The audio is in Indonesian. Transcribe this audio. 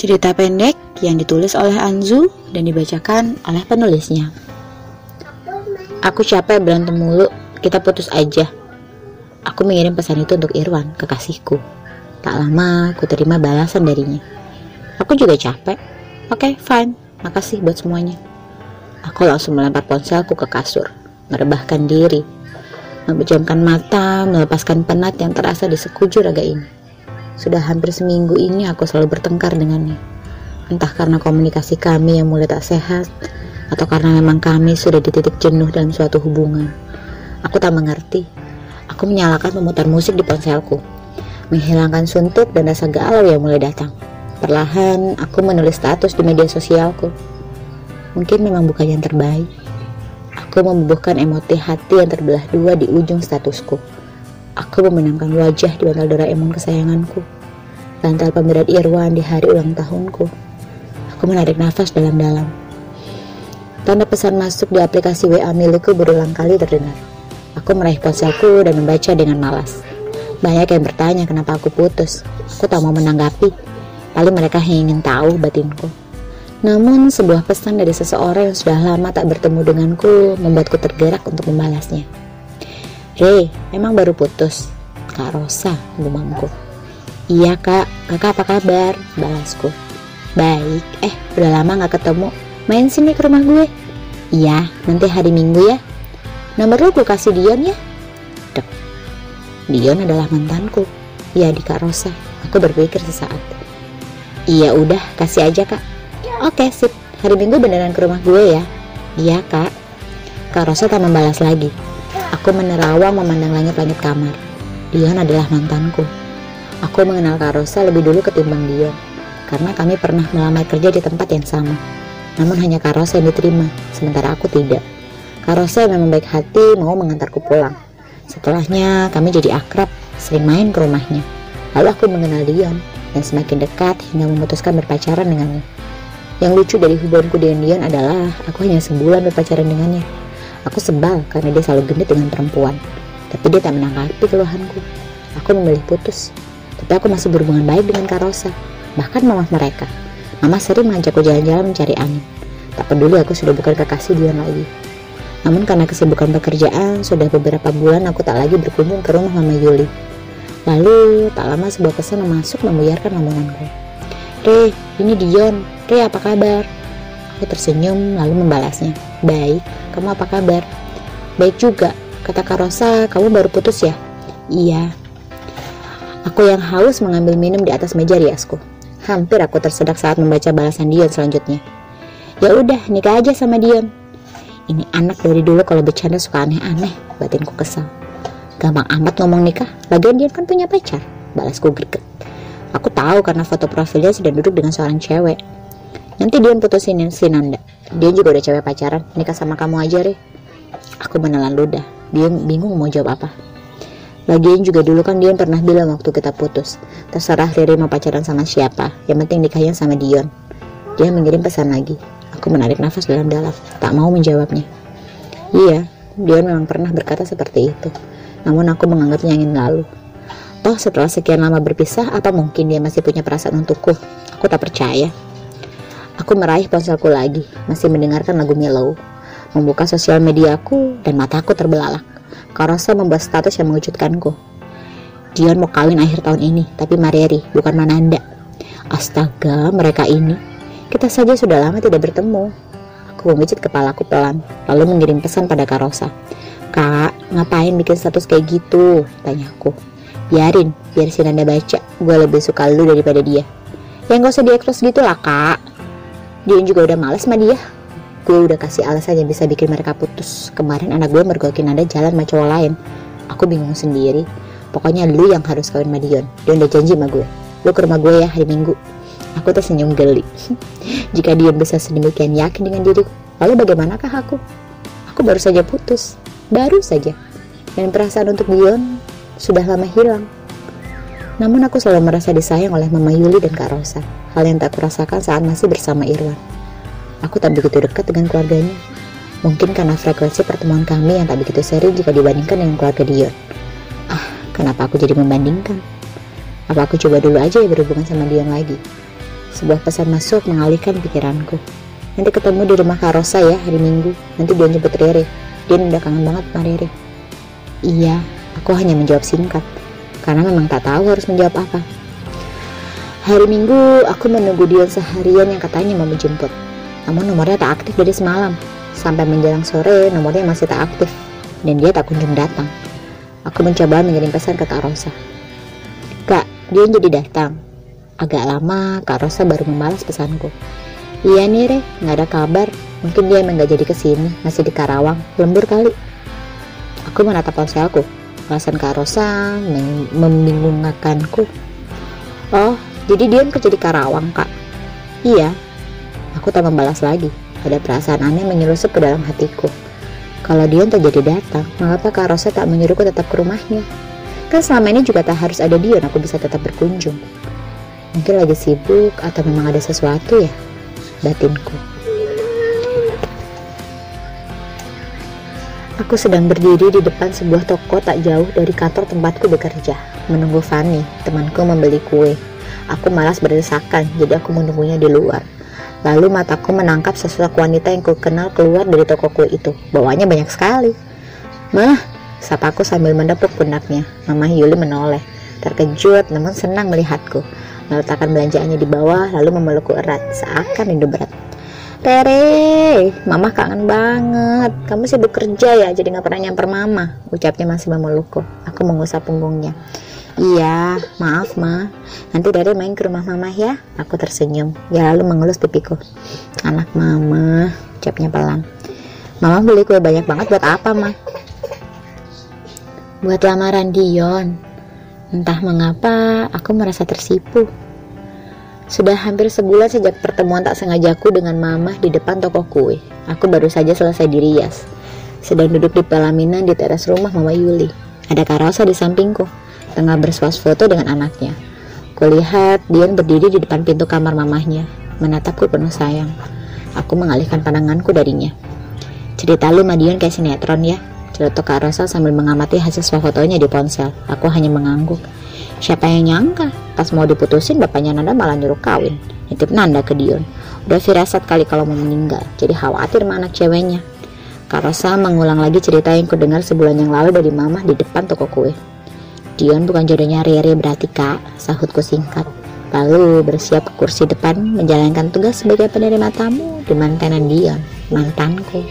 Cerita pendek yang ditulis oleh Anzu dan dibacakan oleh penulisnya. Aku capek berantem mulu, kita putus aja. Aku mengirim pesan itu untuk Irwan, kekasihku. Tak lama aku terima balasan darinya. Aku juga capek. Oke, okay, fine. Makasih buat semuanya. Aku langsung melempar ponselku ke kasur, merebahkan diri, memejamkan mata, melepaskan penat yang terasa di sekujur raga ini. Sudah hampir seminggu ini aku selalu bertengkar dengannya. Entah karena komunikasi kami yang mulai tak sehat, atau karena memang kami sudah di titik jenuh dalam suatu hubungan. Aku tak mengerti. Aku menyalakan pemutar musik di ponselku, menghilangkan suntuk dan rasa galau yang mulai datang. Perlahan, aku menulis status di media sosialku. Mungkin memang bukan yang terbaik. Aku membubuhkan emoti hati yang terbelah dua di ujung statusku. Aku membenamkan wajah di bantal Doraemon kesayanganku. Bantal pemberat Irwan di hari ulang tahunku. Aku menarik nafas dalam-dalam. Tanda pesan masuk di aplikasi WA milikku berulang kali terdengar. Aku meraih ponselku dan membaca dengan malas. Banyak yang bertanya kenapa aku putus. Aku tak mau menanggapi. Paling mereka hanya ingin tahu batinku. Namun sebuah pesan dari seseorang yang sudah lama tak bertemu denganku membuatku tergerak untuk membalasnya. Hei, emang baru putus? Kak Rosa, gumamku. Iya kak, kakak apa kabar? Balasku. Baik, eh udah lama gak ketemu. Main sini ke rumah gue. Iya, nanti hari minggu ya. Nomor lu gue kasih Dion ya. Dek. Dion adalah mantanku. Iya di Kak Rosa. Aku berpikir sesaat. Iya udah, kasih aja kak. Oke sip, hari minggu beneran ke rumah gue ya. Iya kak. Kak Rosa tak membalas lagi. Aku menerawang memandang langit-langit kamar. Dion adalah mantanku. Aku mengenal Kak Rosa lebih dulu ketimbang Dion, karena kami pernah melamar kerja di tempat yang sama. Namun hanya Kak Rosa yang diterima, sementara aku tidak. Kak Rosa memang baik hati mau mengantarku pulang. Setelahnya kami jadi akrab, sering main ke rumahnya. Lalu aku mengenal Dion dan semakin dekat hingga memutuskan berpacaran dengannya. Yang lucu dari hubunganku dengan Dion adalah aku hanya sebulan berpacaran dengannya Aku sebal karena dia selalu genit dengan perempuan. Tapi dia tak menanggapi keluhanku. Aku memilih putus. Tapi aku masih berhubungan baik dengan Karosa. Bahkan mama mereka. Mama sering mengajakku jalan-jalan mencari angin. Tak peduli aku sudah bukan kekasih dia lagi. Namun karena kesibukan pekerjaan, sudah beberapa bulan aku tak lagi berkunjung ke rumah Mama Yuli. Lalu, tak lama sebuah pesan masuk membuyarkan lamunanku. Re, ini Dion. Re, apa kabar? Aku tersenyum lalu membalasnya. Baik, kamu apa kabar? Baik juga, kata Karosa, kamu baru putus ya? Iya. Aku yang haus mengambil minum di atas meja riasku. Hampir aku tersedak saat membaca balasan Dion selanjutnya. Ya udah, nikah aja sama Dion. Ini anak dari dulu kalau bercanda suka aneh-aneh, batinku kesal. Gampang amat ngomong nikah, lagian Dion kan punya pacar. Balasku greget. Aku tahu karena foto profilnya sedang duduk dengan seorang cewek. Nanti Dion putusin si Nanda. Dia juga udah cewek pacaran, nikah sama kamu aja, Re. Aku menelan ludah. Dia bingung mau jawab apa. Lagian juga dulu kan Dion pernah bilang waktu kita putus. Terserah Riri mau pacaran sama siapa, yang penting nikahnya sama Dion. Dia mengirim pesan lagi. Aku menarik nafas dalam-dalam, tak mau menjawabnya. Iya, Dion memang pernah berkata seperti itu. Namun aku menganggapnya angin lalu. Toh setelah sekian lama berpisah, apa mungkin dia masih punya perasaan untukku? Aku tak percaya. Aku meraih ponselku lagi, masih mendengarkan lagu Mellow. Membuka sosial mediaku dan mataku terbelalak. Karosa membuat status yang mengejutkanku. Dion mau kawin akhir tahun ini, tapi Marieri, bukan Mananda. Astaga, mereka ini. Kita saja sudah lama tidak bertemu. Aku memijit kepalaku pelan, lalu mengirim pesan pada Karosa. Kak, ngapain bikin status kayak gitu? Tanyaku. Biarin, biar si Nanda baca. Gue lebih suka lu daripada dia. Ya gak usah diekspos gitu lah kak dia juga udah males sama dia. Gue udah kasih alasan yang bisa bikin mereka putus. Kemarin anak gue mergokin ada jalan sama cowok lain. Aku bingung sendiri. Pokoknya lu yang harus kawin sama Dion. Dia udah janji sama gue. Lu ke rumah gue ya hari minggu. Aku tersenyum geli. Jika Dion bisa sedemikian yakin dengan diriku lalu bagaimanakah aku? Aku baru saja putus. Baru saja. Dan perasaan untuk Dion sudah lama hilang namun aku selalu merasa disayang oleh Mama Yuli dan Kak Rosa, hal yang tak kurasakan saat masih bersama Irwan. Aku tak begitu dekat dengan keluarganya. Mungkin karena frekuensi pertemuan kami yang tak begitu sering jika dibandingkan dengan keluarga Dion. Ah, kenapa aku jadi membandingkan? Apa aku coba dulu aja ya berhubungan sama Dion lagi? Sebuah pesan masuk mengalihkan pikiranku. Nanti ketemu di rumah Karosa ya hari Minggu. Nanti dia nyebut Rere. Dia udah kangen banget sama Rere. Iya, aku hanya menjawab singkat. Karena memang tak tahu harus menjawab apa. Hari Minggu, aku menunggu Dion seharian yang katanya mau menjemput. Namun nomornya tak aktif dari semalam. Sampai menjelang sore, nomornya masih tak aktif. Dan dia tak kunjung datang. Aku mencoba mengirim pesan ke Kak Rosa. Kak, dia jadi datang. Agak lama, Kak Rosa baru membalas pesanku. Iya nih, Re, nggak ada kabar. Mungkin dia emang nggak jadi ke sini, masih di Karawang. Lembur kali. Aku menatap ponselku. Alasan Kak Rosa membingungkanku. Oh, jadi dia kerja di Karawang, Kak? Iya. Aku tak membalas lagi. Ada perasaan aneh menyelusup ke dalam hatiku. Kalau Dion tak jadi datang, mengapa Kak Rosa tak menyuruhku tetap ke rumahnya? Kan selama ini juga tak harus ada Dion, aku bisa tetap berkunjung. Mungkin lagi sibuk atau memang ada sesuatu ya batinku. Aku sedang berdiri di depan sebuah toko tak jauh dari kantor tempatku bekerja, menunggu Fanny, temanku membeli kue. Aku malas berdesakan, jadi aku menunggunya di luar. Lalu mataku menangkap sosok wanita yang ku kenal keluar dari toko kue itu. Bawanya banyak sekali. Mah, sapaku sambil mendepuk pundaknya. Mama Yuli menoleh, terkejut namun senang melihatku meletakkan belanjaannya di bawah lalu memelukku erat seakan rindu berat Tere, mama kangen banget. Kamu sibuk kerja ya, jadi nggak pernah nyamper mama. Ucapnya masih memelukku. Aku mengusap punggungnya. Iya, maaf ma. Nanti Tere main ke rumah mama ya. Aku tersenyum. Ya lalu mengelus pipiku. Anak mama, ucapnya pelan. Mama beli kue banyak banget buat apa ma? Buat lamaran Dion. Entah mengapa aku merasa tersipu. Sudah hampir sebulan sejak pertemuan tak sengajaku dengan mama di depan toko kue. Aku baru saja selesai dirias. Sedang duduk di pelaminan di teras rumah Mama Yuli. Ada Karosa di sampingku, tengah bersuas foto dengan anaknya. Kulihat Dion berdiri di depan pintu kamar mamahnya, menatapku penuh sayang. Aku mengalihkan pandanganku darinya. Cerita lu sama Dion kayak sinetron ya, Celotok Kak Rosa sambil mengamati hasil swafotonya di ponsel. Aku hanya mengangguk. Siapa yang nyangka? Pas mau diputusin, bapaknya Nanda malah nyuruh kawin. Nitip Nanda ke Dion. Udah firasat kali kalau mau meninggal. Jadi khawatir sama anak ceweknya. Kak Rosa mengulang lagi cerita yang kudengar sebulan yang lalu dari mama di depan toko kue. Dion bukan jodohnya Rere berarti kak, sahutku singkat. Lalu bersiap ke kursi depan menjalankan tugas sebagai penerima tamu di mantenan Dion, mantanku.